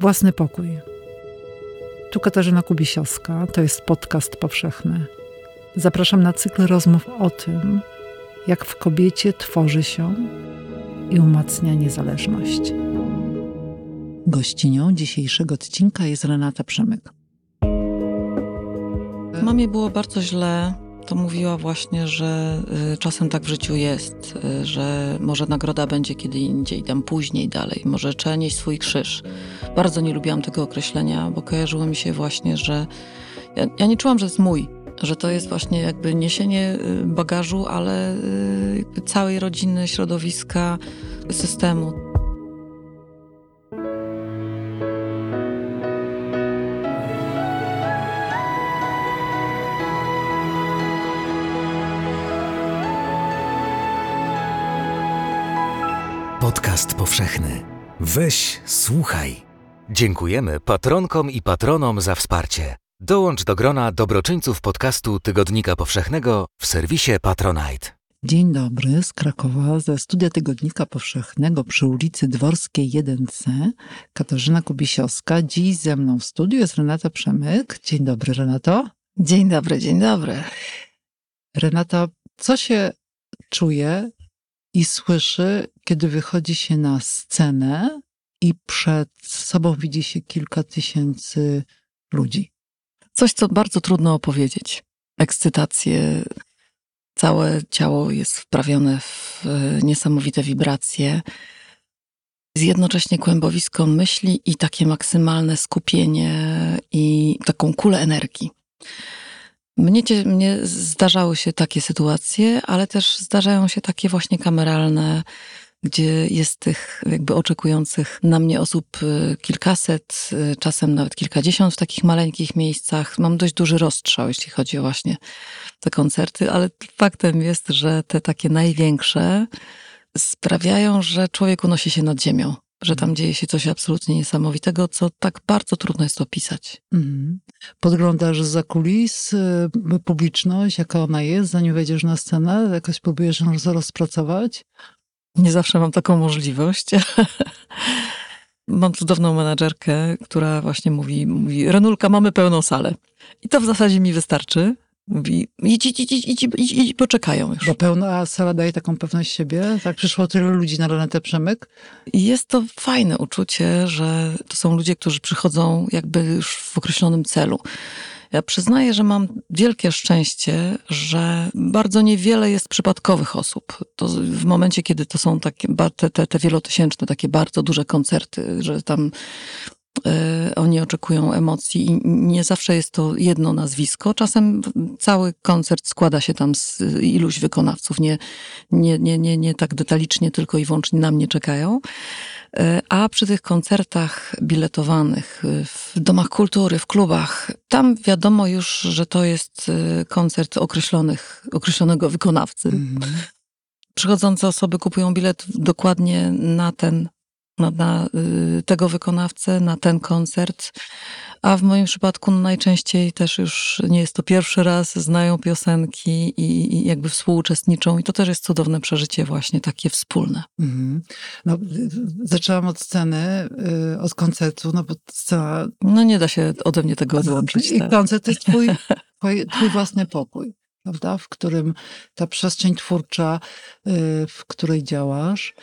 Własny pokój. Tu Katarzyna Kubisiowska, to jest podcast powszechny. Zapraszam na cykl rozmów o tym, jak w kobiecie tworzy się i umacnia niezależność. Gościnią dzisiejszego odcinka jest Renata Przemyk. Mamie było bardzo źle. To mówiła właśnie, że y, czasem tak w życiu jest, y, że może nagroda będzie kiedy indziej, tam później dalej, może trzeba nieść swój krzyż. Bardzo nie lubiłam tego określenia, bo kojarzyło mi się właśnie, że ja, ja nie czułam, że jest mój, że to jest właśnie jakby niesienie y, bagażu, ale całej rodziny, środowiska, systemu. Powszechny. Weź, słuchaj. Dziękujemy patronkom i patronom za wsparcie. Dołącz do grona dobroczyńców podcastu Tygodnika Powszechnego w serwisie Patronite. Dzień dobry z Krakowa, ze studia Tygodnika Powszechnego przy ulicy Dworskiej 1C. Katarzyna Kubisiowska. Dziś ze mną w studiu jest Renata Przemyk. Dzień dobry, Renato. Dzień dobry, dzień dobry. Renata, co się czuje i słyszy, kiedy wychodzi się na scenę i przed sobą widzi się kilka tysięcy ludzi. Coś, co bardzo trudno opowiedzieć. Ekscytację, całe ciało jest wprawione w e, niesamowite wibracje. Jednocześnie kłębowisko myśli i takie maksymalne skupienie i taką kulę energii. Mnie, mnie zdarzały się takie sytuacje, ale też zdarzają się takie właśnie kameralne, gdzie jest tych jakby oczekujących na mnie osób y, kilkaset, y, czasem nawet kilkadziesiąt w takich maleńkich miejscach. Mam dość duży rozstrzał, jeśli chodzi o właśnie te koncerty, ale faktem jest, że te takie największe sprawiają, że człowiek unosi się nad ziemią że tam dzieje się coś absolutnie niesamowitego, co tak bardzo trudno jest opisać. Mhm. Podglądasz za kulis y, publiczność, jaka ona jest, zanim wejdziesz na scenę? Jakoś próbujesz ją rozpracować? Nie zawsze mam taką możliwość. mam cudowną menadżerkę, która właśnie mówi, mówi, Renulka, mamy pełną salę. I to w zasadzie mi wystarczy. Mówi, idź, idź, idź, idź, idź, idź, poczekają już. Bo pełna sala daje taką pewność siebie? Tak przyszło tyle ludzi na Renatę Przemyk? I jest to fajne uczucie, że to są ludzie, którzy przychodzą jakby już w określonym celu. Ja przyznaję, że mam wielkie szczęście, że bardzo niewiele jest przypadkowych osób. To w momencie, kiedy to są takie, te, te, te wielotysięczne, takie bardzo duże koncerty, że tam oni oczekują emocji i nie zawsze jest to jedno nazwisko. Czasem cały koncert składa się tam z iluś wykonawców. Nie, nie, nie, nie, nie tak detalicznie, tylko i wyłącznie na mnie czekają. E, a przy tych koncertach biletowanych w domach kultury, w klubach, tam wiadomo już, że to jest e, koncert określonych, określonego wykonawcy. Mm -hmm. Przychodzące osoby kupują bilet dokładnie na ten na, na y, tego wykonawcę, na ten koncert. A w moim przypadku no, najczęściej też już nie jest to pierwszy raz, znają piosenki i, i jakby współuczestniczą. I to też jest cudowne przeżycie, właśnie takie wspólne. Mhm. No, zaczęłam od sceny, y, od koncertu, no bo scena... No nie da się ode mnie tego odłączyć. I tak. koncert to jest twój, twój, twój własny pokój prawda? W którym ta przestrzeń twórcza, y, w której działasz,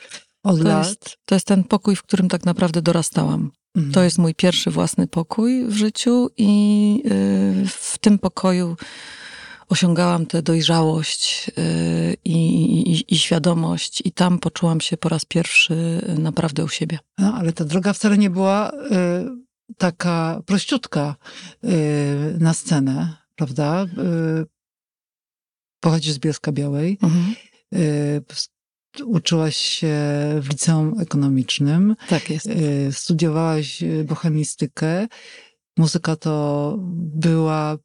od to lat. Jest, to jest ten pokój, w którym tak naprawdę dorastałam. Mhm. To jest mój pierwszy własny pokój w życiu i y, w tym pokoju osiągałam tę dojrzałość y, i, i, i, świadomość, i tam poczułam się po raz pierwszy naprawdę u siebie. No, ale ta droga wcale nie była y, taka prościutka y, na scenę, prawda? Y, pochodzisz z Bielska Białej. Mhm. Y, uczyłaś się w liceum ekonomicznym. Tak jest. Y, studiowałaś y, bohemistykę. Muzyka to była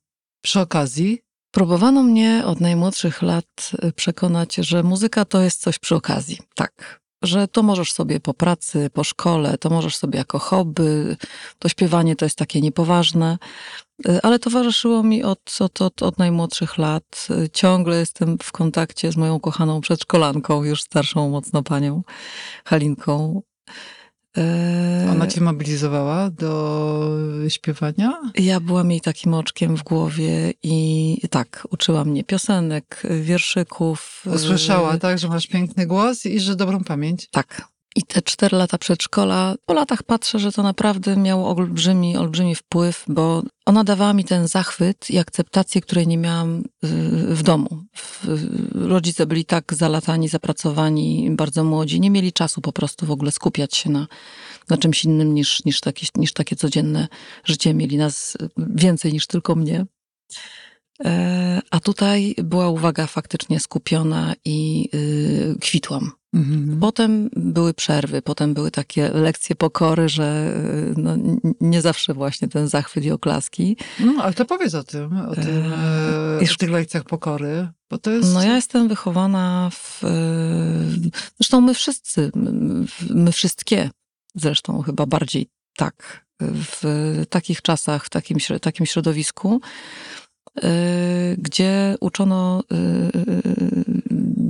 przy okazji. Próbowano mnie od najmłodszych lat y, przekonać, że muzyka to jest coś przy okazji. Tak. Że to możesz sobie po pracy, po szkole, to możesz sobie jako hobby, to śpiewanie to jest takie niepoważne. Y, ale towarzyszyło mi od, od, od, od najmłodszych lat. Y, ciągle jestem w kontakcie z moją kochaną przedszkolanką, już starszą mocno panią Halinką. E, Ona cię mobilizowała do śpiewania? Ja byłam jej takim oczkiem w głowie i tak, uczyła mnie piosenek, wierszyków. Usłyszała, tak, że masz piękny głos i że dobrą pamięć. Tak. I te cztery lata przedszkola, po latach patrzę, że to naprawdę miało olbrzymi, olbrzymi wpływ, bo ona dawała mi ten zachwyt i akceptację, której nie miałam y, w domu. Rodzice byli tak zalatani, zapracowani, bardzo młodzi, nie mieli czasu po prostu w ogóle skupiać się na, na czymś innym niż, niż, takie, niż takie codzienne życie. Mieli nas więcej niż tylko mnie. E, a tutaj była uwaga faktycznie skupiona i y, kwitłam. Mhm. Potem były przerwy, potem były takie lekcje pokory, że y, no, nie zawsze właśnie ten zachwyt i oklaski. No, ale to powiedz o tym, o, tym, e, o tych lekcjach pokory, bo to jest... No ja jestem wychowana w... E, zresztą my wszyscy, my wszystkie zresztą chyba bardziej tak, w takich czasach, w takim, takim środowisku, e, gdzie uczono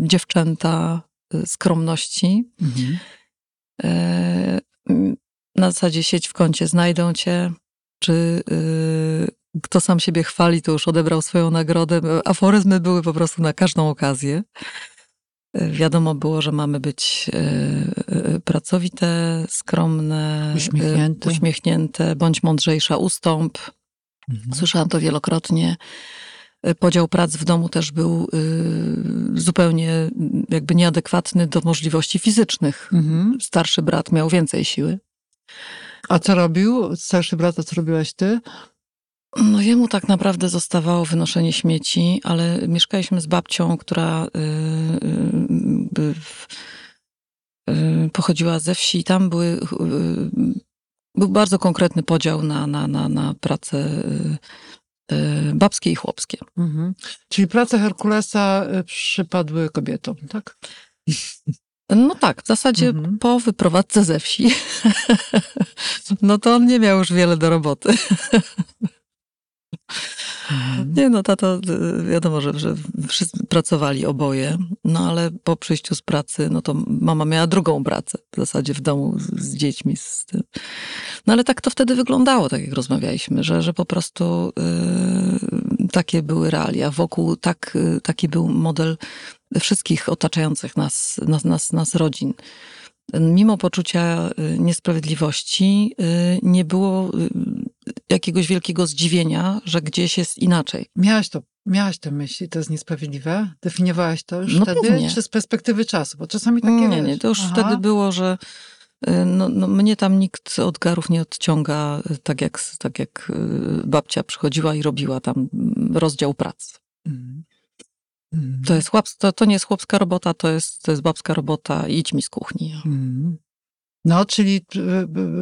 dziewczęta skromności. Mhm. Na zasadzie sieć w kącie znajdą cię, czy y, kto sam siebie chwali, to już odebrał swoją nagrodę. Aforyzmy były po prostu na każdą okazję. Wiadomo było, że mamy być pracowite, skromne, uśmiechnięte, uśmiechnięte bądź mądrzejsza, ustąp. Mhm. Słyszałam to wielokrotnie. E, podział prac w domu też był y, zupełnie jakby nieadekwatny do możliwości fizycznych. Mhm. Starszy brat miał więcej siły. A co robił starszy brat, a co robiłaś ty? No jemu tak naprawdę zostawało wynoszenie śmieci, ale mieszkaliśmy z babcią, która y, y, y, pochodziła ze wsi i tam były, y, był bardzo konkretny podział na, na, na, na pracę y, Y, babskie i chłopskie. Mhm. Czyli prace Herkulesa y, przypadły kobietom, tak? No tak, w zasadzie mhm. po wyprowadzce ze wsi, no to on nie miał już wiele do roboty. Mhm. Nie no, tato, y, wiadomo, że, że wszyscy pracowali oboje, no ale po przyjściu z pracy, no to mama miała drugą pracę w zasadzie w domu z, z dziećmi. Z tym. No ale tak to wtedy wyglądało, tak jak rozmawialiśmy, że, że po prostu yy, takie były realia. Wokół tak, yy, taki był model wszystkich otaczających nas, nas, nas, nas rodzin mimo poczucia y, niesprawiedliwości y, nie było y, jakiegoś wielkiego zdziwienia, że gdzieś jest inaczej. Miałaś to, miałaś te myśli, to jest niesprawiedliwe? Definiowałaś to już no wtedy, pewnie. czy z perspektywy czasu? Bo czasami takie Nie, nie, to już Aha. wtedy było, że no, no, mnie tam nikt od garów nie odciąga, tak jak, tak jak babcia przychodziła i robiła tam rozdział prac. Mhm. Mm. To, jest chłopska, to, to nie jest chłopska robota, to jest, to jest babska robota, idź mi z kuchni. Mm. No, czyli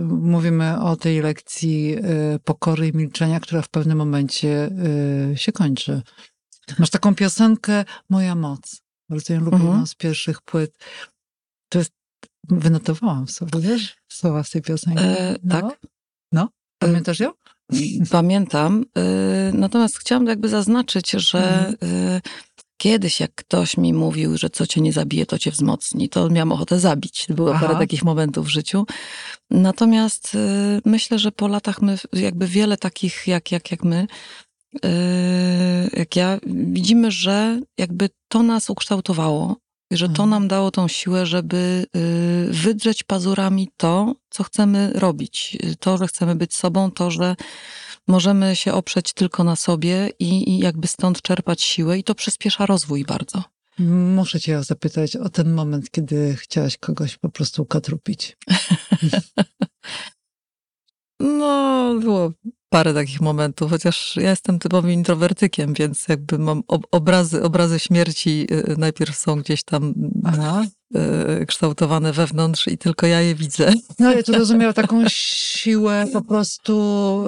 mówimy o tej lekcji y, pokory i milczenia, która w pewnym momencie y, się kończy. Masz taką piosenkę Moja moc. Bardzo ją lubię, mhm. z pierwszych płyt. To jest, wynotowałam sobie, wiesz, słowa z tej piosenki. E, no. Tak. No, e, pamiętasz ją? Pamiętam. Y, natomiast chciałam jakby zaznaczyć, że mhm. Kiedyś, jak ktoś mi mówił, że co cię nie zabije, to cię wzmocni, to miałam ochotę zabić. Było Aha. parę takich momentów w życiu. Natomiast y, myślę, że po latach my, jakby wiele takich jak, jak, jak my, y, jak ja, widzimy, że jakby to nas ukształtowało, że to mhm. nam dało tą siłę, żeby y, wydrzeć pazurami to, co chcemy robić. To, że chcemy być sobą, to, że możemy się oprzeć tylko na sobie i, i jakby stąd czerpać siłę i to przyspiesza rozwój bardzo. Muszę cię zapytać o ten moment, kiedy chciałaś kogoś po prostu ukatrupić. no, było parę takich momentów, chociaż ja jestem typowym introwertykiem, więc jakby mam obrazy, obrazy śmierci y, najpierw są gdzieś tam Aha. Y, kształtowane wewnątrz i tylko ja je widzę. No ale to rozumiał taką siłę po prostu,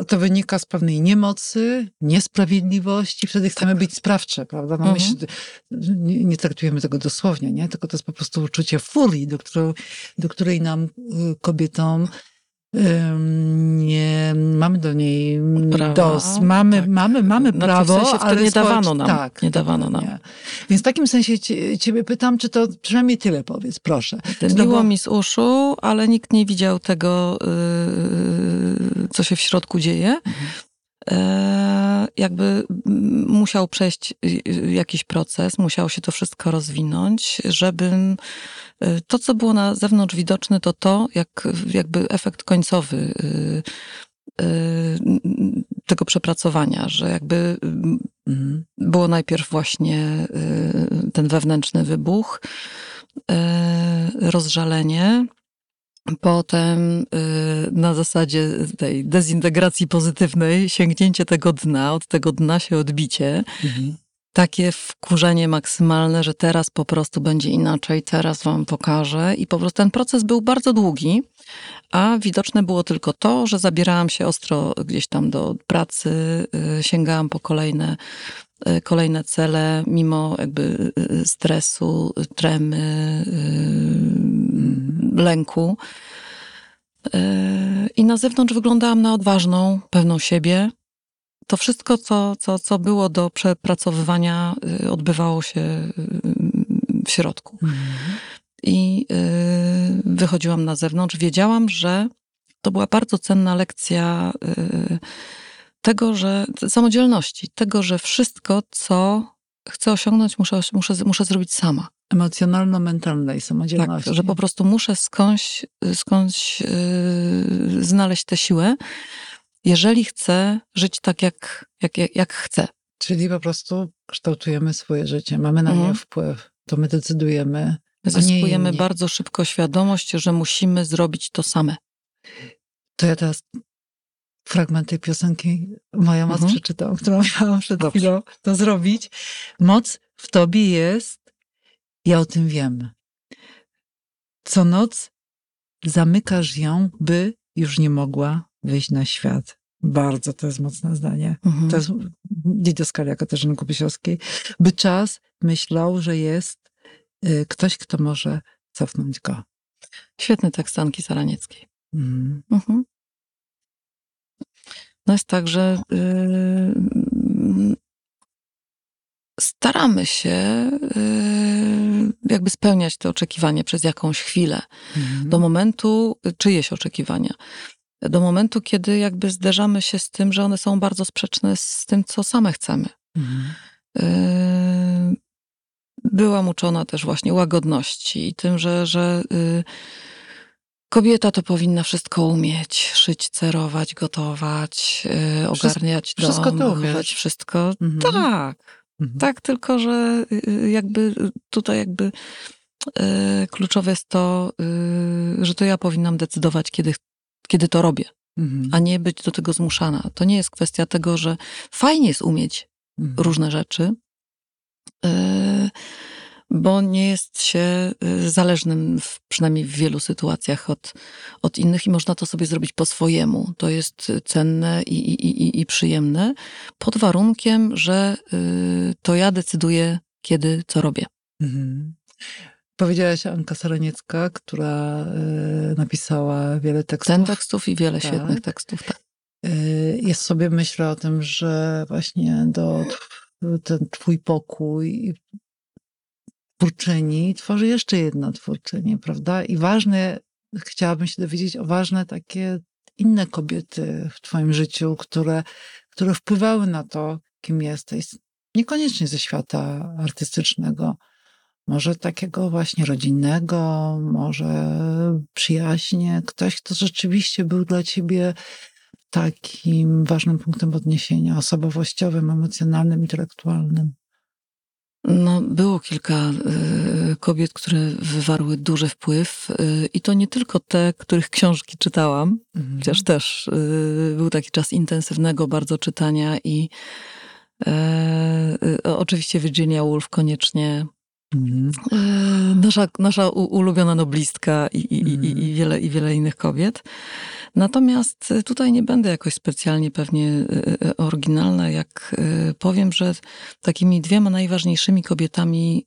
y, to wynika z pewnej niemocy, niesprawiedliwości, wtedy chcemy być sprawcze, prawda? No mhm. my nie, nie, traktujemy tego dosłownie, nie? Tylko to jest po prostu uczucie furii, do, którą, do której nam kobietom nie mamy do niej Prawa, dos. Mamy, tak. mamy, mamy w prawo, sensie wtedy ale nie dawano nam, Tak, nie dawano nam. Więc w takim sensie cie, ciebie pytam, czy to przynajmniej tyle powiedz, proszę. Miło było- mi z uszu, ale nikt nie widział tego, yy, co się w środku dzieje. E, jakby musiał przejść y, jakiś proces, musiało się to wszystko rozwinąć, żebym y, to, co było na zewnątrz widoczne, to to, jak jakby efekt końcowy y, y, tego przepracowania, że jakby mm, było najpierw właśnie y, ten wewnętrzny wybuch, rozżalenie, potem na zasadzie tej dezintegracji pozytywnej sięgnięcie tego dna, od tego dna się odbicie, Mhm. Takie wkurzenie maksymalne, że teraz po prostu będzie inaczej, teraz wam pokażę. I po prostu ten proces był bardzo długi, a widoczne było tylko to, że zabierałam się ostro gdzieś tam do pracy, y, sięgałam po kolejne, y, kolejne cele, mimo jakby y, stresu, tremy, lęku. I na zewnątrz wyglądałam na odważną, pewną siebie, to wszystko, co, co, co było do przepracowywania, y, odbywało się y, w środku. Mhm. I y, wychodziłam na zewnątrz. Wiedziałam, że to była bardzo cenna lekcja tego, że samodzielności, tego, że wszystko, co chcę osiągnąć, muszę, muszę, muszę zrobić sama. Emocjonalno-mentalnej Tak, samodzielności. że po prostu muszę skądś, skądś yy, znaleźć tę siłę, jeżeli chcę żyć tak, jak, jak, jak, jak chcę. Czyli po prostu kształtujemy swoje życie, mamy na Mhm. nie wpływ, to my decydujemy. nie Zyskujemy bardzo szybko świadomość, że musimy zrobić to same. To ja teraz fragment tej piosenki moja moc Mhm. przeczytam, którą miałam przed Dobrze. chwilą to zrobić. Moc w tobie jest, ja o tym wiem. Co noc zamykasz ją, by już nie mogła wyjść na świat. Bardzo to jest mocne zdanie. Mhm. To jest didaskalia Katarzyny Kupiesiowskiej. By czas myślał, że jest y, ktoś, kto może cofnąć go. Świetny tekst Anki Saranieckiej. Mm. Mhm. No jest tak, że yy, staramy się yy, jakby spełniać te oczekiwania przez jakąś chwilę. Mm. Do momentu, czyjeś oczekiwania. Do momentu, kiedy jakby zderzamy się z tym, że one są bardzo sprzeczne z tym, co same chcemy. Mm. Yy, byłam uczona też właśnie łagodności i tym, że, że yy, kobieta to powinna wszystko umieć. Szyć, cerować, gotować, Wszystko- ogarniać wszystko dom, wychować wszystko. Mhm. Tak, Mhm. tak, tylko że jakby tutaj jakby kluczowe jest to, że to ja powinnam decydować, kiedy, kiedy to robię, Mhm. a nie być do tego zmuszana. To nie jest kwestia tego, że fajnie jest umieć Mhm. różne rzeczy, yy, bo nie jest się yy, zależnym, w, przynajmniej w wielu sytuacjach, od, od innych i można to sobie zrobić po swojemu. To jest cenne i, i, i, i przyjemne, pod warunkiem, że yy, to ja decyduję, kiedy co robię. Mhm. Powiedziałaś Anka Saraniecka, która y, napisała wiele tekstów. Ten tekstów i wiele Tak. świetnych tekstów. Tak. Y, jest sobie myślę o tym, że właśnie do ten twój pokój twórczyni tworzy jeszcze jedna twórczyni, prawda? I ważne, chciałabym się dowiedzieć o ważne takie inne kobiety w twoim życiu, które, które wpływały na to, kim jesteś. Niekoniecznie ze świata artystycznego. Może takiego właśnie rodzinnego, może przyjaźnie. Ktoś, kto rzeczywiście był dla ciebie takim ważnym punktem odniesienia osobowościowym, emocjonalnym, intelektualnym. No, było kilka y, kobiet, które wywarły duży wpływ y, i to nie tylko te, których książki czytałam, Mhm. chociaż też y, był taki czas intensywnego bardzo czytania i e, oczywiście Virginia Woolf koniecznie, Mhm. e, nasza, nasza ulubiona noblistka i, i, i, Mhm. i, wiele, i wiele innych kobiet. Natomiast y, tutaj nie będę jakoś specjalnie pewnie y, oryginalna, jak powiem, że takimi dwiema najważniejszymi kobietami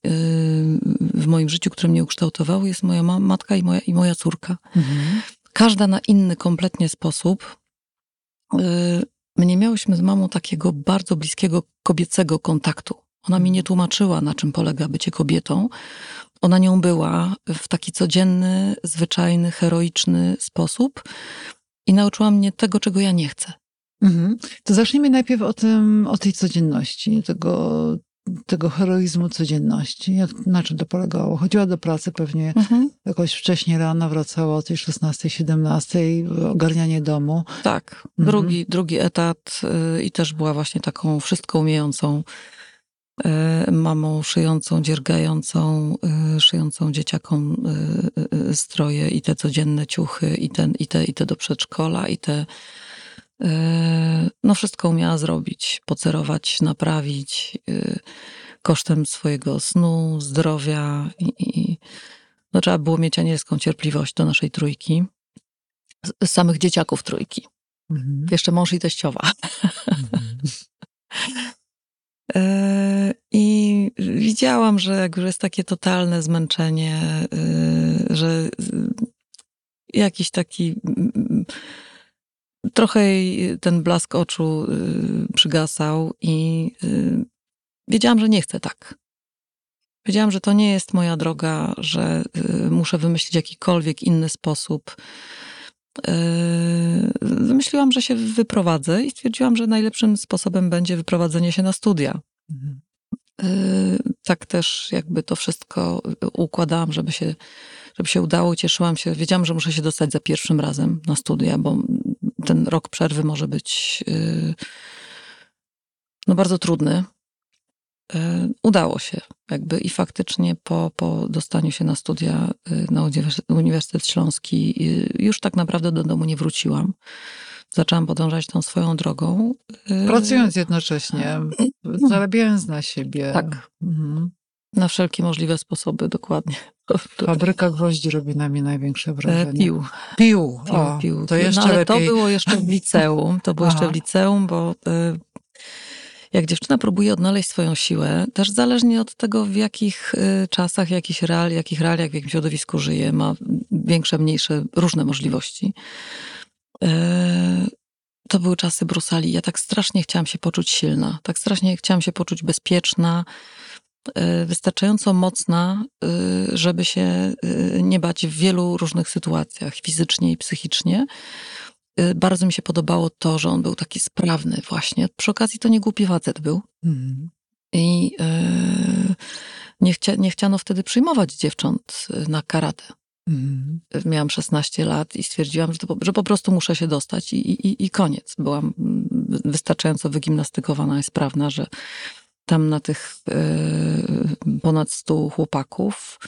w moim życiu, które mnie ukształtowały, jest moja ma- matka i moja, i moja córka, Mhm. każda na inny kompletnie sposób. My nie miałyśmy z mamą takiego bardzo bliskiego kobiecego kontaktu. Ona mi nie tłumaczyła, na czym polega bycie kobietą. Ona nią była w taki codzienny, zwyczajny, heroiczny sposób i nauczyła mnie tego, czego ja nie chcę. Mhm. To zacznijmy najpierw o, tym, o tej codzienności, tego, tego heroizmu codzienności. Jak, na czym to polegało? Chodziła do pracy pewnie mhm. jakoś wcześniej rano, wracała o tej 16, 17, ogarnianie domu. Tak. Mhm. Drugi, drugi etat y, i też była właśnie taką wszystko umiejącą mamą szyjącą, dziergającą, y, szyjącą dzieciakom stroje i te codzienne ciuchy i, ten, i, te, i te do przedszkola i te no wszystko umiała zrobić, pocerować, naprawić kosztem swojego snu, zdrowia i, i no trzeba było mieć anielską cierpliwość do naszej trójki. Z samych dzieciaków trójki. Mhm. Jeszcze mąż i teściowa. Mhm. I widziałam, że jak już jest takie totalne zmęczenie, że jakiś taki trochę ten blask oczu przygasał i wiedziałam, że nie chcę tak. Wiedziałam, że to nie jest moja droga, że muszę wymyślić jakikolwiek inny sposób. Wymyśliłam, y, że się wyprowadzę i stwierdziłam, że najlepszym sposobem będzie wyprowadzenie się na studia. Mhm. Y, tak też jakby to wszystko układałam, żeby się, żeby się udało. Cieszyłam się. Wiedziałam, że muszę się dostać za pierwszym razem na studia, bo ten rok przerwy może być no bardzo trudny. E, udało się jakby i faktycznie po, po dostaniu się na studia e, na Uniwersytet Śląski e, już tak naprawdę do domu nie wróciłam. Zaczęłam podążać tą swoją drogą. Pracując jednocześnie, zarabiając na siebie. Tak. Mhm. Na wszelkie możliwe sposoby, dokładnie. Fabryka gwoździ robi na mnie największe wrażenie. Pił. Pił. O, pił. To jeszcze no, ale lepiej. to było jeszcze w liceum. To było Aha. jeszcze w liceum, bo jak dziewczyna próbuje odnaleźć swoją siłę, też zależnie od tego, w jakich y, czasach, jakich, real, jakich realiach, w jakim środowisku żyje, ma większe, mniejsze, różne możliwości. E, to były czasy Brusali. Ja tak strasznie chciałam się poczuć silna, tak strasznie chciałam się poczuć bezpieczna, e, wystarczająco mocna, y, żeby się y, nie bać w wielu różnych sytuacjach, fizycznie i psychicznie. Y, bardzo mi się podobało to, że on był taki sprawny właśnie. Przy okazji to nie głupi facet był. Mhm. I yy, nie, chcia, nie chciano wtedy przyjmować dziewcząt y, na karate. Mhm. Miałam 16 lat i stwierdziłam, że, to, że po prostu muszę się dostać i, i, i koniec. Byłam mm, wystarczająco wygimnastykowana i sprawna, że tam na tych yy, ponad 100 chłopaków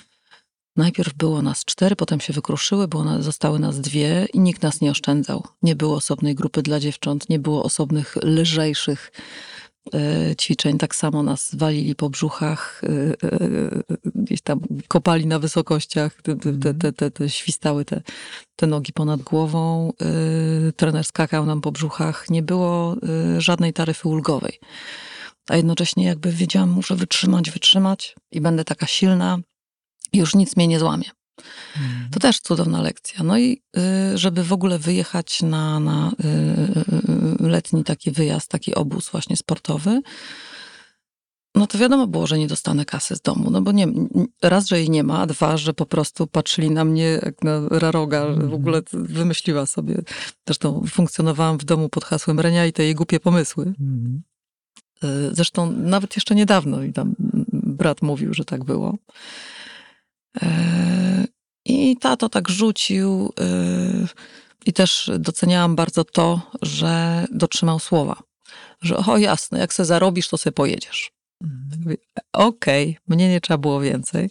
Najpierw było nas cztery, potem się wykruszyły, było zostały nas dwie i nikt nas nie oszczędzał. Nie było osobnej grupy dla dziewcząt, nie było osobnych, lżejszych e, ćwiczeń. Tak samo nas walili po brzuchach, e, e, gdzieś tam kopali na wysokościach, te, te, te, te świstały te, te nogi ponad głową. Trener skakał nam po brzuchach. Nie było żadnej taryfy ulgowej. A jednocześnie jakby wiedziałam, muszę wytrzymać, wytrzymać i będę taka silna, już nic mnie nie złamie. Hmm. To też cudowna lekcja. No i y, żeby w ogóle wyjechać na, na y, y, letni taki wyjazd, taki obóz właśnie sportowy, no to wiadomo było, że nie dostanę kasy z domu, no bo nie, raz, że jej nie ma, a dwa, że po prostu patrzyli na mnie jak na raroga, że w mhm. ogóle wymyśliła sobie. Zresztą funkcjonowałam w domu pod hasłem Renia i te jej głupie pomysły. Mhm. Zresztą nawet jeszcze niedawno i tam brat mówił, że tak było. E, I tato tak rzucił. E, I też doceniałam bardzo to, że dotrzymał słowa. Że o jasne, jak se zarobisz, to sobie pojedziesz. Mhm. Okej, okay, mnie nie trzeba było więcej.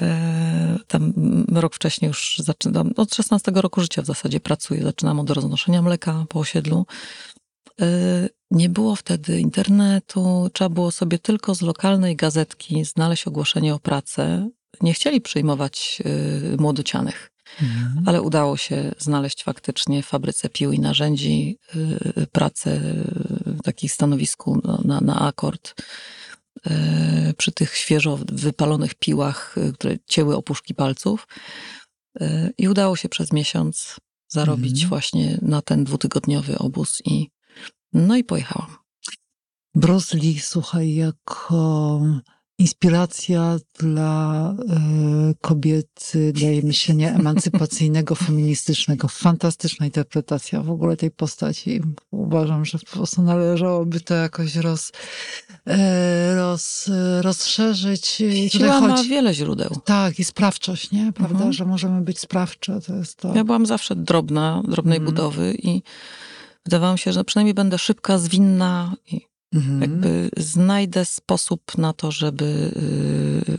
E, tam rok wcześniej już zaczynam, od 16 roku życia w zasadzie pracuję. Zaczynam od roznoszenia mleka po osiedlu. Nie było wtedy internetu, trzeba było sobie tylko z lokalnej gazetki znaleźć ogłoszenie o pracę nie chcieli przyjmować y, młodocianych. Mhm. Ale udało się znaleźć faktycznie w fabryce pił i narzędzi y, pracę w takim stanowisku na, na akord y, przy tych świeżo wypalonych piłach, które cięły opuszki palców. I udało się przez miesiąc zarobić mhm. właśnie na ten dwutygodniowy obóz i no i pojechałam. Bruce Lee, słuchaj, jako inspiracja dla y, kobiety, dla jej myślenia emancypacyjnego, feministycznego. Fantastyczna interpretacja w ogóle tej postaci. Uważam, że po prostu należałoby to jakoś roz, y, roz, rozszerzyć. Siła chodzi... ma wiele źródeł. Tak, i sprawczość, nie? Prawda? Mhm. Że możemy być sprawcze. To jest to. Ja byłam zawsze drobna, drobnej mhm. budowy i wydawało mi się, że przynajmniej będę szybka, zwinna i Mhm. Jakby znajdę sposób na to, żeby yy,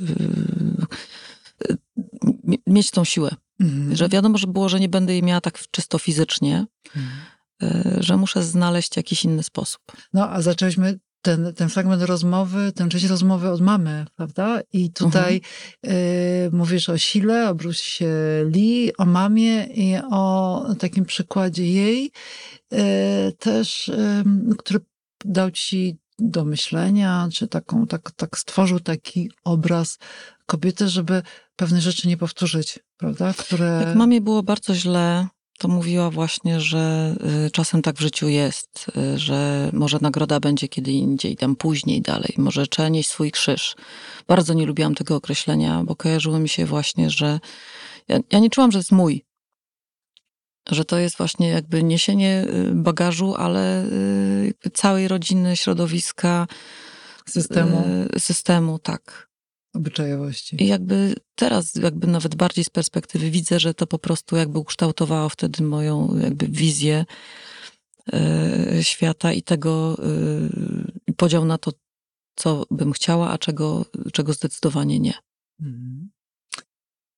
yy, mieć tą siłę. Mhm. Że wiadomo, że było, że nie będę jej miała tak czysto fizycznie, mhm. yy, że muszę znaleźć jakiś inny sposób. No, a zaczęliśmy ten, ten fragment rozmowy, tę część rozmowy od mamy, prawda? I tutaj mhm. y, mówisz o sile, o Bruce Lee, o mamie i o takim przykładzie jej, y, też, y, który dał ci do myślenia, czy taką, tak, tak stworzył taki obraz kobiety, żeby pewne rzeczy nie powtórzyć, prawda? Które... Jak mamie było bardzo źle, to mówiła właśnie, że y, czasem tak w życiu jest, y, że może nagroda będzie kiedy indziej, tam później dalej, może trzeba nieść swój krzyż. Bardzo nie lubiłam tego określenia, bo kojarzyło mi się właśnie, że ja, ja nie czułam, że jest mój, że to jest właśnie jakby niesienie y, bagażu, ale y, całej rodziny, środowiska, systemu. Y, systemu, tak. Obyczajowości. I jakby teraz, jakby nawet bardziej z perspektywy widzę, że to po prostu jakby ukształtowało wtedy moją jakby wizję świata i tego podział na to, co bym chciała, a czego, czego zdecydowanie nie. Mhm.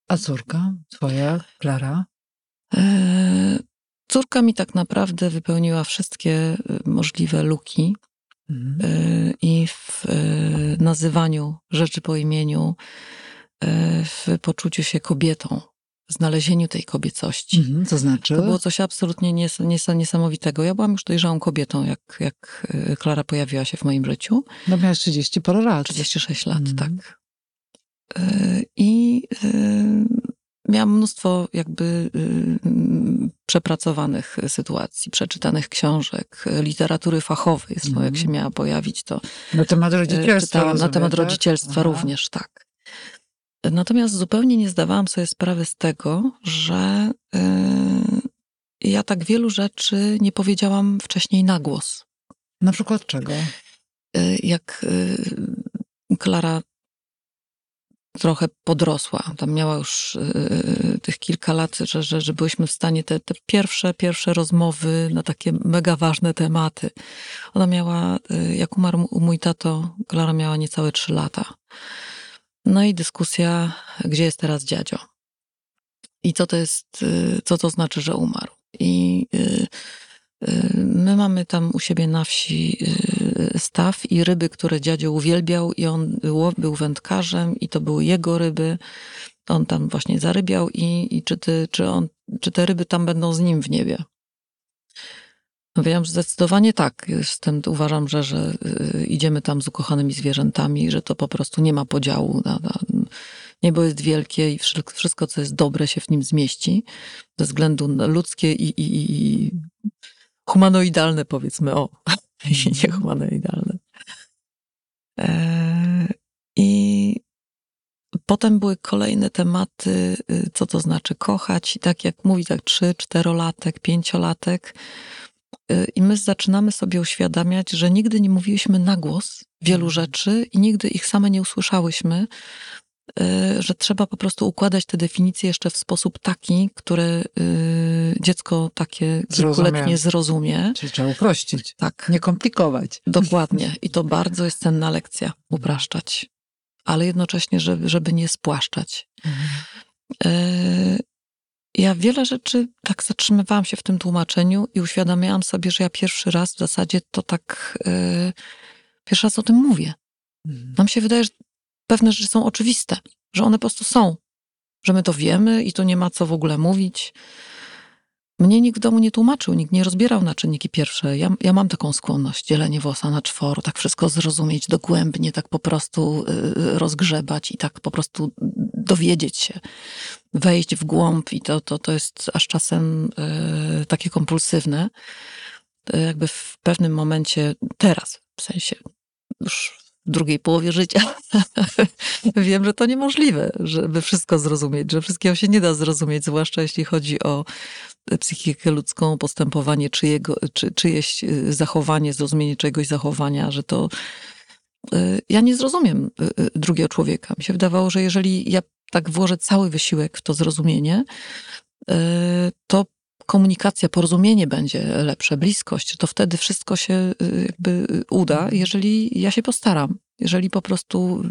A córka twoja, Klara? E, córka mi tak naprawdę wypełniła wszystkie e, możliwe luki mhm. E, i w nazywaniu rzeczy po imieniu, w poczuciu się kobietą, znalezieniu tej kobiecości. Mhm, to znaczy? To było coś absolutnie nies nies niesamowitego. Ja byłam już dojrzałą kobietą, jak, jak Klara pojawiła się w moim życiu. No miałaś 30 parę lat. 36 lat, mhm. tak. I miałam mnóstwo jakby y, przepracowanych sytuacji, przeczytanych książek, literatury fachowej, mm. jak się miała pojawić, to na temat y, rodzicielstwa. Czytałam na temat tak? rodzicielstwa Aha. również, tak. Natomiast zupełnie nie zdawałam sobie sprawy z tego, że y, ja tak wielu rzeczy nie powiedziałam wcześniej na głos. Na przykład czego? Jak Klara trochę podrosła. Tam miała już y, tych kilka lat, że, że, że byliśmy w stanie te, te pierwsze, pierwsze rozmowy na takie mega ważne tematy. Ona miała, y, jak umarł mój tato, Klara miała niecałe trzy lata. No i dyskusja, gdzie jest teraz dziadzio? I co to jest, y, co to znaczy, że umarł? I My mamy tam u siebie na wsi y, staw i ryby, które dziadzio uwielbiał i on był wędkarzem i to były jego ryby. On tam właśnie zarybiał i, i czy, ty, czy, on, czy te ryby tam będą z nim w niebie? Wiem, że zdecydowanie tak. Jestem, uważam, że, że y, idziemy tam z ukochanymi zwierzętami, że to po prostu nie ma podziału. Na, na, niebo jest wielkie i wszystko, co jest dobre, się w nim zmieści. Ze względu na ludzkie i, i, i humanoidalne, powiedzmy, o, nie humanoidalne. E, I potem były kolejne tematy, y, co to znaczy kochać, i tak jak mówi, tak trzy, czterolatek, pięciolatek. Y, I my zaczynamy sobie uświadamiać, że nigdy nie mówiliśmy na głos wielu mhm. rzeczy i nigdy ich same nie usłyszałyśmy, że trzeba po prostu układać te definicje jeszcze w sposób taki, który y, dziecko takie kilkuletnie zrozumie. Czyli trzeba uprościć. Tak. Nie komplikować. Dokładnie. I to bardzo jest cenna lekcja, upraszczać. Ale jednocześnie, żeby, żeby nie spłaszczać. Mhm. Y, ja wiele rzeczy tak zatrzymywałam się w tym tłumaczeniu i uświadamiałam sobie, że ja pierwszy raz w zasadzie to tak, pierwszy raz o tym mówię. Mhm. Nam się wydaje, że pewne rzeczy są oczywiste, że one po prostu są, że my to wiemy i tu nie ma co w ogóle mówić. mnie nikt w domu nie tłumaczył, nikt nie rozbierał na czynniki pierwsze. Ja, ja mam taką skłonność, dzielenie włosa na czworo, tak wszystko zrozumieć dogłębnie, tak po prostu y, rozgrzebać i tak po prostu dowiedzieć się, wejść w głąb i to, to, to jest aż czasem y, takie kompulsywne. Y, jakby w pewnym momencie, teraz w sensie już drugiej połowie życia, wiem, że to niemożliwe, żeby wszystko zrozumieć, że wszystkiego się nie da zrozumieć, zwłaszcza jeśli chodzi o psychikę ludzką, postępowanie czyjego, czy, czyjeś y, zachowanie, zrozumienie czegoś zachowania, że to y, ja nie zrozumiem y, drugiego człowieka. Mi się wydawało, że jeżeli ja tak włożę cały wysiłek w to zrozumienie, to komunikacja, porozumienie będzie lepsze, bliskość, to wtedy wszystko się jakby uda, mhm. jeżeli ja się postaram. Jeżeli po prostu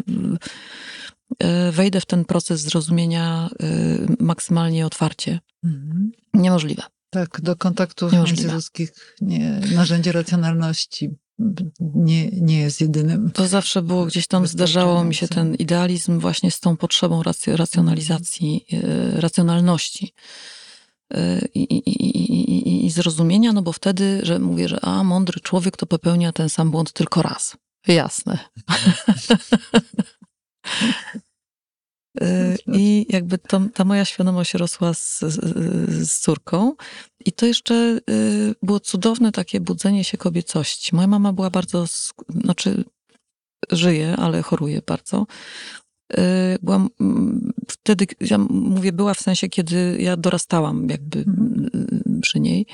wejdę w ten proces zrozumienia maksymalnie otwarcie. Mhm. Niemożliwe. Tak, do kontaktów międzyludzkich nie, narzędzie racjonalności nie, nie jest jedynym. To zawsze było gdzieś tam, zdarzało mi się ten idealizm właśnie z tą potrzebą racjonalizacji, racjonalności. I, i, i, zrozumienia, no bo wtedy, że mówię, że a, mądry człowiek to popełnia ten sam błąd tylko raz. Jasne. Y, I jakby to, ta moja świadomość rosła z, z, z, córką. I to jeszcze y, było cudowne takie budzenie się kobiecości. Moja mama była bardzo, znaczy żyje, ale choruje bardzo. Y, byłam wtedy, ja mówię, była w sensie, kiedy ja dorastałam jakby mhm. przy niej.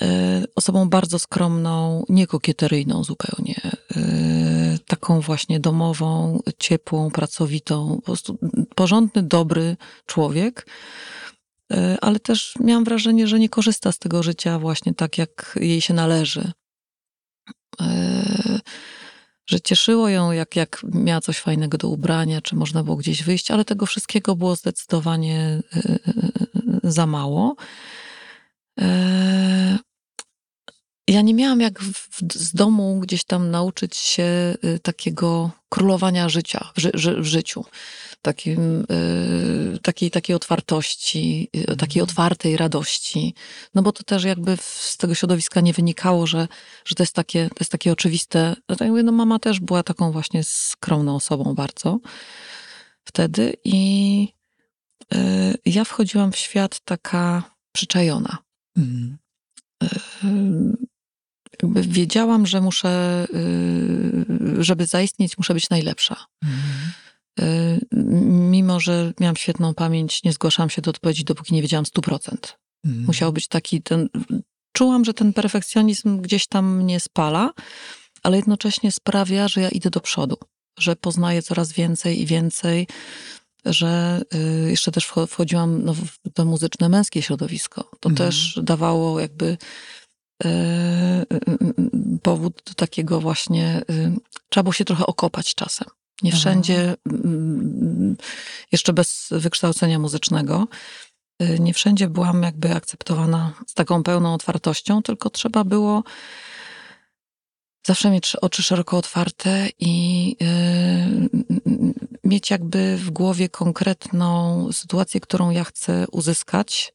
E, osobą bardzo skromną, niekokieteryjną zupełnie. Taką właśnie domową, ciepłą, pracowitą, po prostu porządny, dobry człowiek. Ale też miałam wrażenie, że nie korzysta z tego życia właśnie tak, jak jej się należy. Że cieszyło ją, jak, jak miała coś fajnego do ubrania, czy można było gdzieś wyjść, ale tego wszystkiego było zdecydowanie za mało ja nie miałam jak w, z domu gdzieś tam nauczyć się y, takiego królowania życia w, w życiu. Takim, y, takiej, takiej otwartości, y, takiej mhm. otwartej radości. No bo to też jakby z tego środowiska nie wynikało, że, że to, jest takie, to jest takie oczywiste. No tak mówię, no mama też była taką właśnie skromną osobą bardzo wtedy i ja wchodziłam w świat taka przyczajona. Mm jakby wiedziałam, że muszę, y, żeby zaistnieć, muszę być najlepsza. Mhm. Mimo, że miałam świetną pamięć, nie zgłaszałam się do odpowiedzi, dopóki nie wiedziałam 100%. Mhm. Musiał być taki ten. Czułam, że ten perfekcjonizm gdzieś tam mnie spala, ale jednocześnie sprawia, że ja idę do przodu, że poznaję coraz więcej i więcej, że y, jeszcze też wchodziłam no, w to muzyczne męskie środowisko. To mhm. też dawało jakby e, powód do takiego właśnie, trzeba było się trochę okopać czasem. Nie wszędzie, Aha. jeszcze bez wykształcenia muzycznego, nie wszędzie byłam jakby akceptowana z taką pełną otwartością, tylko trzeba było zawsze mieć oczy szeroko otwarte i mieć jakby w głowie konkretną sytuację, którą ja chcę uzyskać.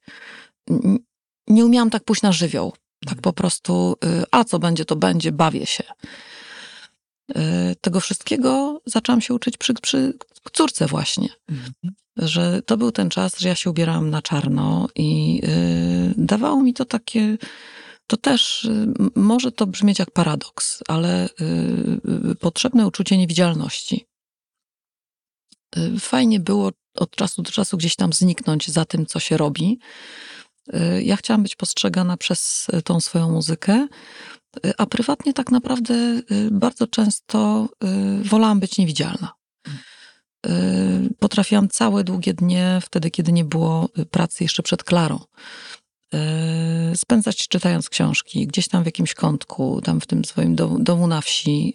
Nie umiałam tak pójść na żywioł. Tak po prostu, y, a co będzie, to będzie, bawię się. Y, tego wszystkiego zaczęłam się uczyć przy, przy córce właśnie. Mhm. Że to był ten czas, że ja się ubierałam na czarno i y, dawało mi to takie, to też może to brzmieć jak paradoks, ale potrzebne uczucie niewidzialności. Fajnie było od czasu do czasu gdzieś tam zniknąć za tym, co się robi, Y, ja chciałam być postrzegana przez y, tą swoją muzykę, y, a prywatnie tak naprawdę bardzo często wolałam być niewidzialna. Potrafiłam całe długie dnie, wtedy kiedy nie było pracy jeszcze przed Klarą, spędzać czytając książki, gdzieś tam w jakimś kątku, tam w tym swoim domu, domu na wsi,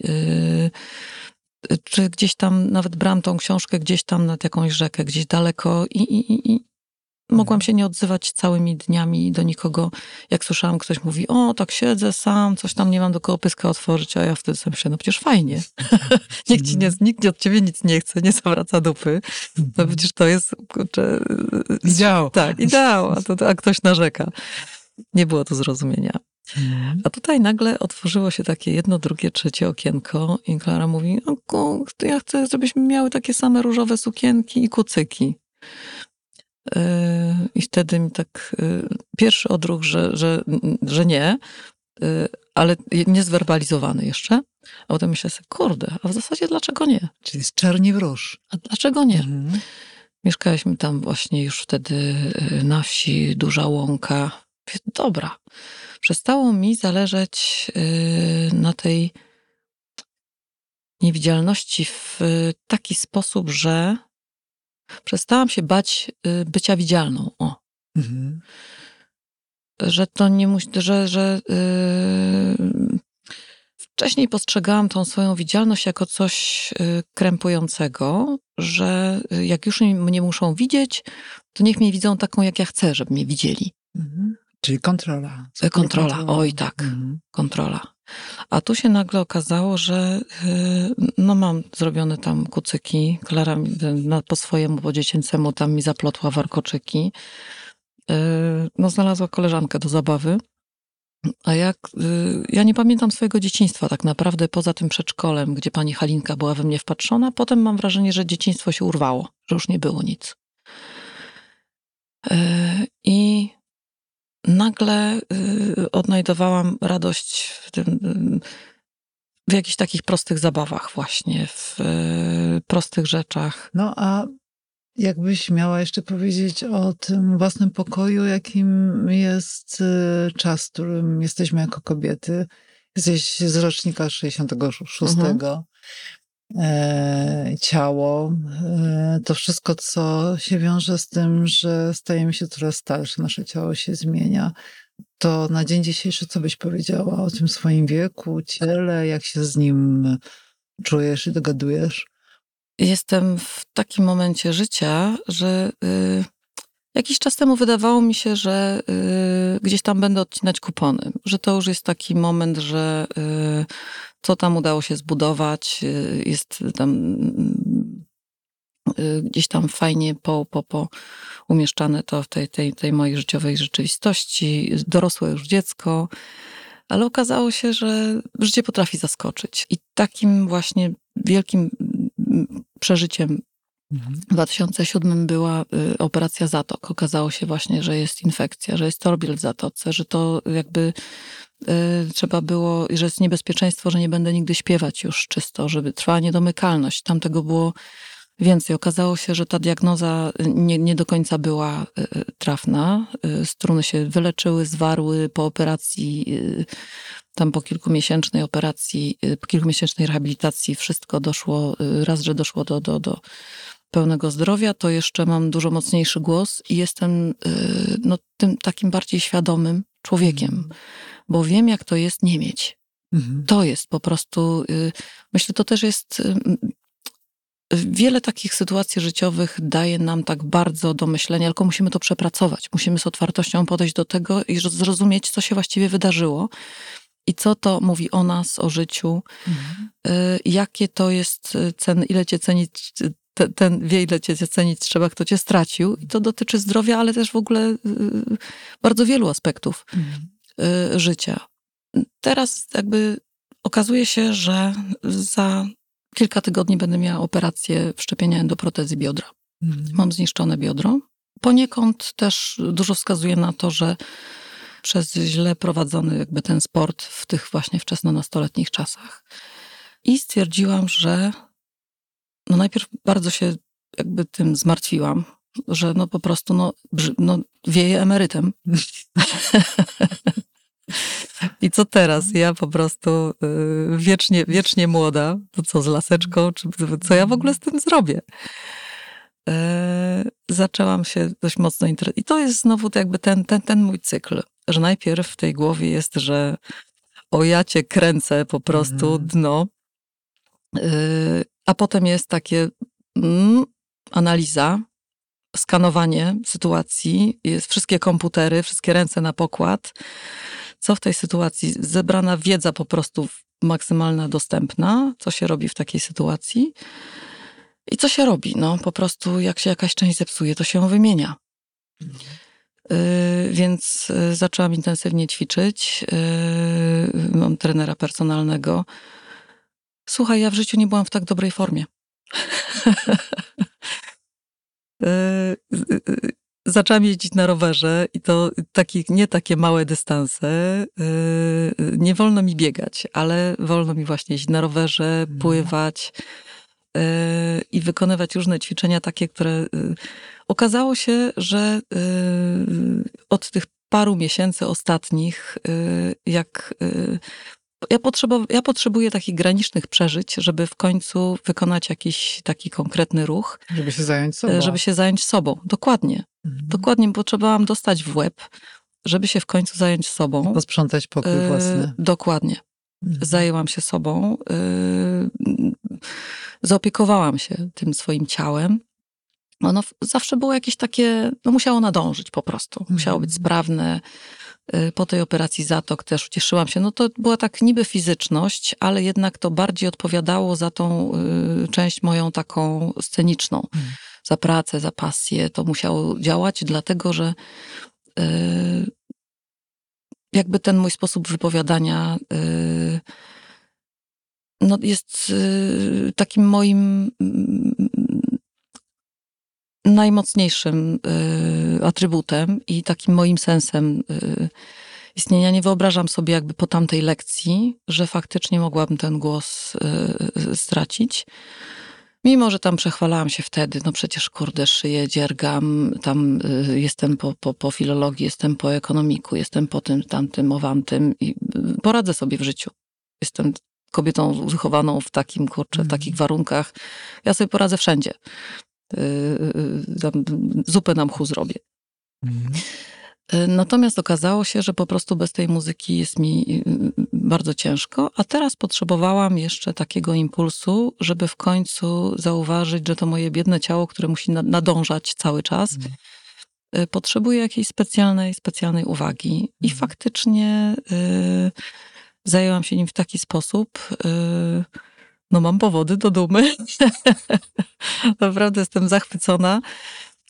czy gdzieś tam nawet brałam tą książkę gdzieś tam nad jakąś rzekę, gdzieś daleko i, i, i mogłam się nie odzywać całymi dniami do nikogo. Jak słyszałam, ktoś mówi, o, tak siedzę sam, coś tam nie mam do kogo pyska otworzyć, a ja wtedy sobie myślę, no przecież fajnie. nikt, ci nie, nikt od ciebie nic nie chce, nie zawraca dupy. No przecież to jest, kurczę... Ideał. Tak, ideał, a, to, a ktoś narzeka. Nie było to zrozumienia. Mhm. A tutaj nagle otworzyło się takie jedno, drugie, trzecie okienko i Klara mówi, to ja chcę, żebyśmy miały takie same różowe sukienki i kucyki. Yy, I wtedy mi tak yy, pierwszy odruch, że, że, że nie, yy, ale niezwerbalizowany jeszcze. A potem myślę sobie, kurde, a w zasadzie dlaczego nie? Czyli z czerni w róż. A dlaczego nie? Mhm. Mieszkaliśmy tam właśnie już wtedy na wsi, duża łąka. Dobra. Przestało mi zależeć na tej niewidzialności w taki sposób, że przestałam się bać bycia widzialną. O. Mhm. Że to nie musi, że, że yy, wcześniej postrzegałam tą swoją widzialność jako coś yy, krępującego, że jak już mnie muszą widzieć, to niech mnie widzą taką, jak ja chcę, żeby mnie widzieli. Mhm. Czyli kontrola. Kontrola, oj tak, Mhm. kontrola. A tu się nagle okazało, że yy, no mam zrobione tam kucyki. Klara po swojemu, po dziecięcemu tam mi zaplotła warkoczyki. Yy, no znalazła koleżankę do zabawy. A jak, yy, ja nie pamiętam swojego dzieciństwa tak naprawdę, poza tym przedszkolem, gdzie pani Halinka była we mnie wpatrzona. Potem mam wrażenie, że dzieciństwo się urwało, że już nie było nic. I nagle y, odnajdowałam radość w tym, w jakichś takich prostych zabawach właśnie, w y, prostych rzeczach. No a jakbyś miała jeszcze powiedzieć o tym własnym pokoju, jakim jest y, czas, w którym jesteśmy jako kobiety. Jesteś z rocznika 66. Mhm. E, ciało, e, to wszystko, co się wiąże z tym, że stajemy się coraz starsze, nasze ciało się zmienia. To na dzień dzisiejszy, co byś powiedziała o tym swoim wieku, ciele, jak się z nim czujesz i dogadujesz? Jestem w takim momencie życia, że y, jakiś czas temu wydawało mi się, że y, gdzieś tam będę odcinać kupony, że to już jest taki moment, że y, co tam udało się zbudować, y, jest tam y, gdzieś tam fajnie po, po, po umieszczane to w tej, tej, tej mojej życiowej rzeczywistości, dorosłe już dziecko, ale okazało się, że życie potrafi zaskoczyć. I takim właśnie wielkim mm, przeżyciem Mhm. w 2007 była y, operacja zatok. Okazało się właśnie, że jest infekcja, że jest torbiel w zatoce, że to jakby trzeba było, że jest niebezpieczeństwo, że nie będę nigdy śpiewać już czysto, żeby trwała niedomykalność. Tam tego było więcej. Okazało się, że ta diagnoza nie, nie do końca była y, y, trafna. Y, Struny się wyleczyły, zwarły po operacji, y, tam po kilkumiesięcznej operacji, y, po kilkumiesięcznej rehabilitacji wszystko doszło, y, raz, że doszło do, do, do pełnego zdrowia, to jeszcze mam dużo mocniejszy głos i jestem y, no, tym takim bardziej świadomym człowiekiem, bo wiem, jak to jest nie mieć. Mhm. To jest po prostu, y, myślę, to też jest. y, Wiele takich sytuacji życiowych daje nam tak bardzo do myślenia, tylko musimy to przepracować. Musimy z otwartością podejść do tego i zrozumieć, co się właściwie wydarzyło i co to mówi o nas, o życiu, Mhm. y, jakie to jest y, cen, ile cię cenić, y, te, ten wie, ile cię cenić trzeba, kto cię stracił. I to dotyczy zdrowia, ale też w ogóle y, bardzo wielu aspektów Mhm. y, życia. Teraz jakby okazuje się, że za kilka tygodni będę miała operację wszczepienia endoprotezy biodra. Mhm. Mam zniszczone biodro. Poniekąd też dużo wskazuje na to, że przez źle prowadzony jakby ten sport w tych właśnie wczesnonastoletnich czasach. I stwierdziłam, że no najpierw bardzo się jakby tym zmartwiłam, że no po prostu no, no wieje emerytem. I co teraz? Ja po prostu y, wiecznie, wiecznie młoda, to co z laseczką, czy co ja w ogóle z tym zrobię? E, zaczęłam się dość mocno interesować. I to jest znowu jakby ten, ten, ten mój cykl, że najpierw w tej głowie jest, że o ja cię kręcę po prostu Mhm. dno, Y, a potem jest takie mm, analiza, skanowanie sytuacji, jest wszystkie komputery, wszystkie ręce na pokład. Co w tej sytuacji? Zebrana wiedza po prostu maksymalna dostępna, co się robi w takiej sytuacji. I co się robi? No, po prostu jak się jakaś część zepsuje, to się ją wymienia. Y, więc y, zaczęłam intensywnie ćwiczyć. Y, mam trenera personalnego. Słuchaj, ja w życiu nie byłam w tak dobrej formie. Zaczęłam jeździć na rowerze i to taki, nie takie małe dystanse. Nie wolno mi biegać, ale wolno mi właśnie jeździć na rowerze, mhm. pływać i wykonywać różne ćwiczenia takie, które Okazało się, że od tych paru miesięcy ostatnich, jak ja, potrzeba, ja potrzebuję takich granicznych przeżyć, żeby w końcu wykonać jakiś taki konkretny ruch. Żeby się zająć sobą. Żeby się zająć sobą. Dokładnie. Mhm. Dokładnie, potrzebowałam dostać w łeb, żeby się w końcu zająć sobą. Posprzątać pokój własny. Dokładnie. Mhm. Zajęłam się sobą. Zaopiekowałam się tym swoim ciałem ono zawsze było jakieś takie, no musiało nadążyć po prostu. Musiało być mhm. sprawne. Y, po tej operacji zatok też ucieszyłam się. No to była tak niby fizyczność, ale jednak to bardziej odpowiadało za tą y, część moją taką sceniczną. Mhm. Za pracę, za pasję. To musiało działać, dlatego że y, jakby ten mój sposób wypowiadania no jest takim moim najmocniejszym y, atrybutem i takim moim sensem y, istnienia. Nie wyobrażam sobie jakby po tamtej lekcji, że faktycznie mogłabym ten głos y, stracić. Mimo, że tam przechwalałam się wtedy, no przecież kurde, szyję, dziergam, tam jestem po, po, po filologii, jestem po ekonomiku, jestem po tym, tamtym, owantym i poradzę sobie w życiu. Jestem kobietą wychowaną w takim, kurczę, w takich mhm. warunkach. Ja sobie poradzę wszędzie. Y, y, y, zupę na mchu zrobię. Mhm. Natomiast okazało się, że po prostu bez tej muzyki jest mi bardzo ciężko, a teraz potrzebowałam jeszcze takiego impulsu, żeby w końcu zauważyć, że to moje biedne ciało, które musi nadążać cały czas, mhm. potrzebuje jakiejś specjalnej, specjalnej uwagi. I mhm. faktycznie y, zajęłam się nim w taki sposób. Y, no mam powody do dumy. Naprawdę jestem zachwycona,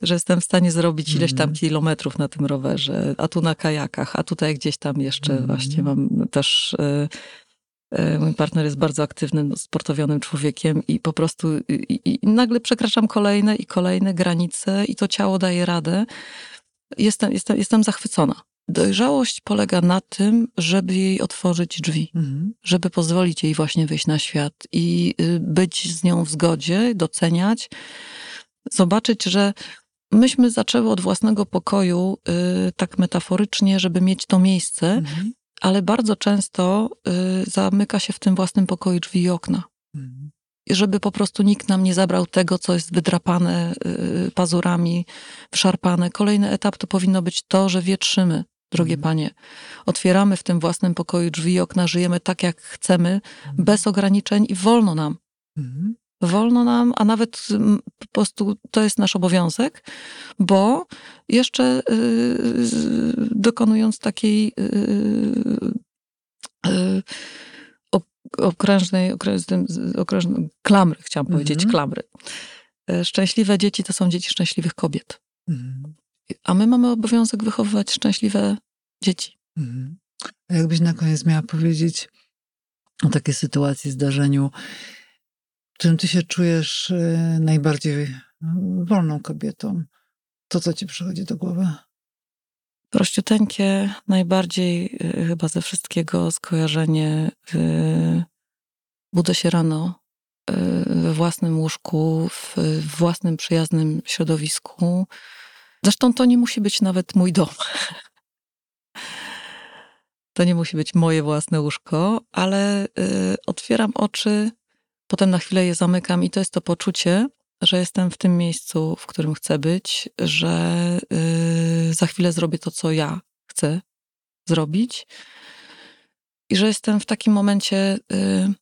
że jestem w stanie zrobić ileś tam mhm. kilometrów na tym rowerze, a tu na kajakach, a tutaj gdzieś tam jeszcze mm. właśnie mam też... Y, y, mój partner jest bardzo aktywnym, sportowionym człowiekiem i po prostu i, i nagle przekraczam kolejne i kolejne granice i to ciało daje radę. Jestem, jestem, jestem zachwycona. Dojrzałość polega na tym, żeby jej otworzyć drzwi, mhm. żeby pozwolić jej właśnie wyjść na świat i y, być z nią w zgodzie, doceniać, zobaczyć, że myśmy zaczęły od własnego pokoju, y, tak metaforycznie, żeby mieć to miejsce, mhm. ale bardzo często y, zamyka się w tym własnym pokoju drzwi i okna. Mhm. Żeby po prostu nikt nam nie zabrał tego, co jest wydrapane pazurami, wszarpane. Kolejny etap to powinno być to, że wietrzymy drogie mhm. panie. Otwieramy w tym własnym pokoju drzwi i okna, żyjemy tak, jak chcemy, mhm. bez ograniczeń i wolno nam. Mhm. Wolno nam, a nawet po prostu to jest nasz obowiązek, bo jeszcze yy, dokonując takiej yy, yy, okrężnej, okrężnej, okrężnej klamry, chciałam powiedzieć, klamry. Y, szczęśliwe dzieci to są dzieci szczęśliwych kobiet. A my mamy obowiązek wychowywać szczęśliwe dzieci. Mhm. A jakbyś na koniec miała powiedzieć o takiej sytuacji, zdarzeniu, którym ty się czujesz y, najbardziej no, wolną kobietą, to co ci przychodzi do głowy? Prościuteńkie, najbardziej y, chyba ze wszystkiego skojarzenie. Y, budzę się rano we własnym łóżku, w własnym przyjaznym środowisku, Zresztą to nie musi być nawet mój dom. To nie musi być moje własne łóżko, ale y, otwieram oczy, potem na chwilę je zamykam i to jest to poczucie, że jestem w tym miejscu, w którym chcę być, że y, za chwilę zrobię to, co ja chcę zrobić i że jestem w takim momencie. Y,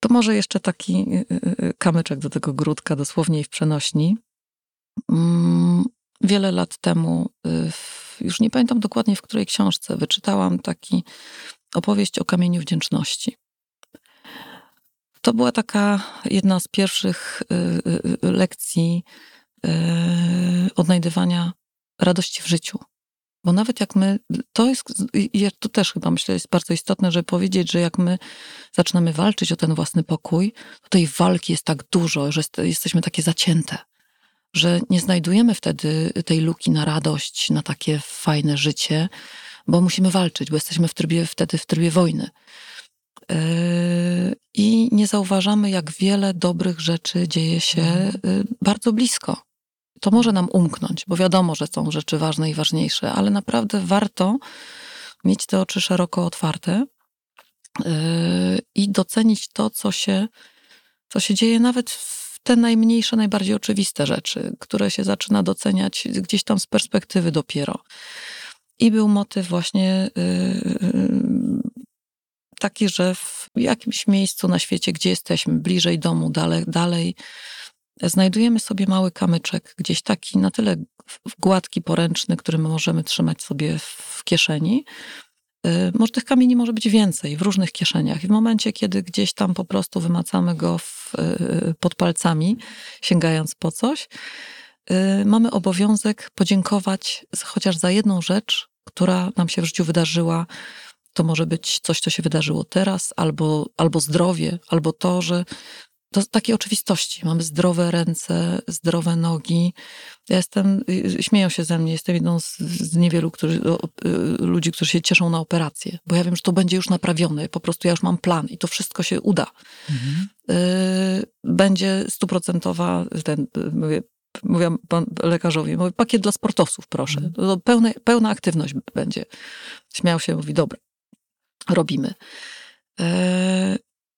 to może jeszcze taki y, y, y, kamyczek do tego grudka, dosłownie i w przenośni wiele lat temu, y, już nie pamiętam dokładnie w której książce, wyczytałam taki opowieść o kamieniu wdzięczności. To była taka jedna z pierwszych y, y, lekcji odnajdywania radości w życiu. Bo nawet jak my, to jest, to też chyba myślę jest bardzo istotne, żeby powiedzieć, że jak my zaczynamy walczyć o ten własny pokój, to tej walki jest tak dużo, że jesteśmy takie zacięte, że nie znajdujemy wtedy tej luki na radość, na takie fajne życie, bo musimy walczyć, bo jesteśmy w trybie, wtedy w trybie wojny. Yy, I nie zauważamy, jak wiele dobrych rzeczy dzieje się yy, bardzo blisko to może nam umknąć, bo wiadomo, że są rzeczy ważne i ważniejsze, ale naprawdę warto mieć te oczy szeroko otwarte yy, i docenić to, co się, co się dzieje nawet w te najmniejsze, najbardziej oczywiste rzeczy, które się zaczyna doceniać gdzieś tam z perspektywy dopiero. I był motyw właśnie yy, taki, że w jakimś miejscu na świecie, gdzie jesteśmy, bliżej domu, dalej, dalej znajdujemy sobie mały kamyczek, gdzieś taki na tyle gładki, poręczny, który my możemy trzymać sobie w kieszeni. Y, może tych kamieni może być więcej w różnych kieszeniach. I w momencie, kiedy gdzieś tam po prostu wymacamy go w, y, pod palcami, sięgając po coś, y, mamy obowiązek podziękować chociaż za jedną rzecz, która nam się w życiu wydarzyła. To może być coś, co się wydarzyło teraz, albo, albo zdrowie, albo to, że do takiej oczywistości. Mamy zdrowe ręce, zdrowe nogi. Ja jestem, y, śmieją się ze mnie, jestem jedną z, z niewielu którzy, y, ludzi, którzy się cieszą na operację, bo ja wiem, że to będzie już naprawione. Po prostu ja już mam plan i to wszystko się uda. Mhm. Y, będzie stuprocentowa, ten, mówię, mówię pan lekarzowi, mówię, pakiet dla sportowców, proszę. Mhm. Pełne, pełna aktywność będzie. Śmiał się, mówi, dobra, robimy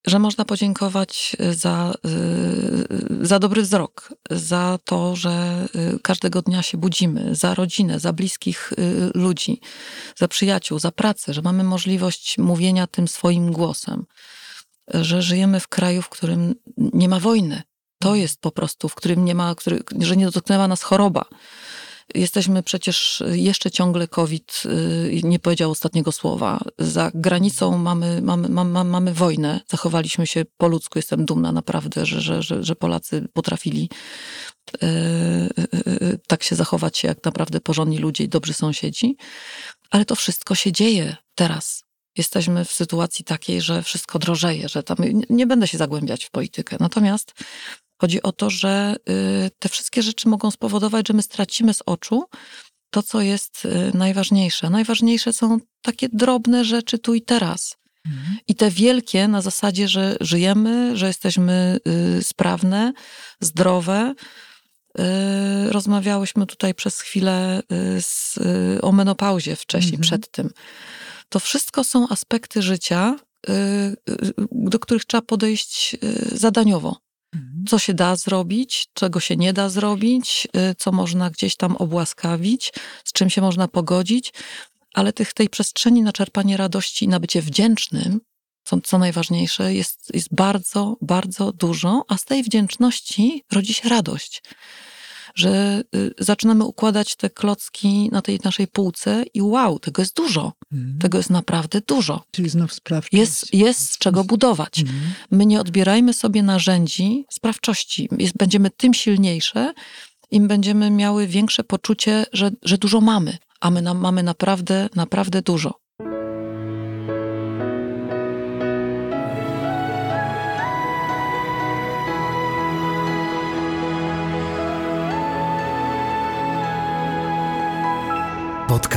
że można podziękować y, za, y, za dobry wzrok, za to, że y, każdego dnia się budzimy, za rodzinę, za bliskich ludzi, za przyjaciół, za pracę, że mamy możliwość mówienia tym swoim głosem, że żyjemy w kraju, w którym nie ma wojny. To jest po prostu, w którym nie ma, który, że nie dotknęła nas choroba Jesteśmy przecież jeszcze ciągle COVID, y, nie powiedział ostatniego słowa. Za granicą mamy, mamy, mamy, mamy wojnę. Zachowaliśmy się po ludzku. Jestem dumna naprawdę, że, że, że, Polacy potrafili y, y, tak się zachować, jak naprawdę porządni ludzie i dobrzy sąsiedzi. Ale to wszystko się dzieje teraz. Jesteśmy w sytuacji takiej, że wszystko drożeje, że tam nie będę się zagłębiać w politykę. Natomiast Chodzi o to, że y, te wszystkie rzeczy mogą spowodować, że my stracimy z oczu to, co jest y, najważniejsze. Najważniejsze są takie drobne rzeczy tu i teraz. Mhm. I te wielkie na zasadzie, że żyjemy, że jesteśmy y, sprawne, zdrowe. Rozmawiałyśmy tutaj przez chwilę z, o menopauzie wcześniej, mhm. przed tym. To wszystko są aspekty życia, do których trzeba podejść zadaniowo. Mhm. co się da zrobić, czego się nie da zrobić, y, co można gdzieś tam obłaskawić, z czym się można pogodzić, ale tych, tej przestrzeni na czerpanie radości i na bycie wdzięcznym, co, co najważniejsze, jest, jest bardzo, bardzo dużo, a z tej wdzięczności rodzi się radość że y, zaczynamy układać te klocki na tej naszej półce i wow, tego jest dużo. Mhm. Tego jest naprawdę dużo. Czyli znów sprawczość. Jest, jest z czego budować. Mhm. My nie odbierajmy sobie narzędzi sprawczości. Jest, będziemy tym silniejsze, im będziemy miały większe poczucie, że, że dużo mamy. A my nam mamy naprawdę, naprawdę dużo.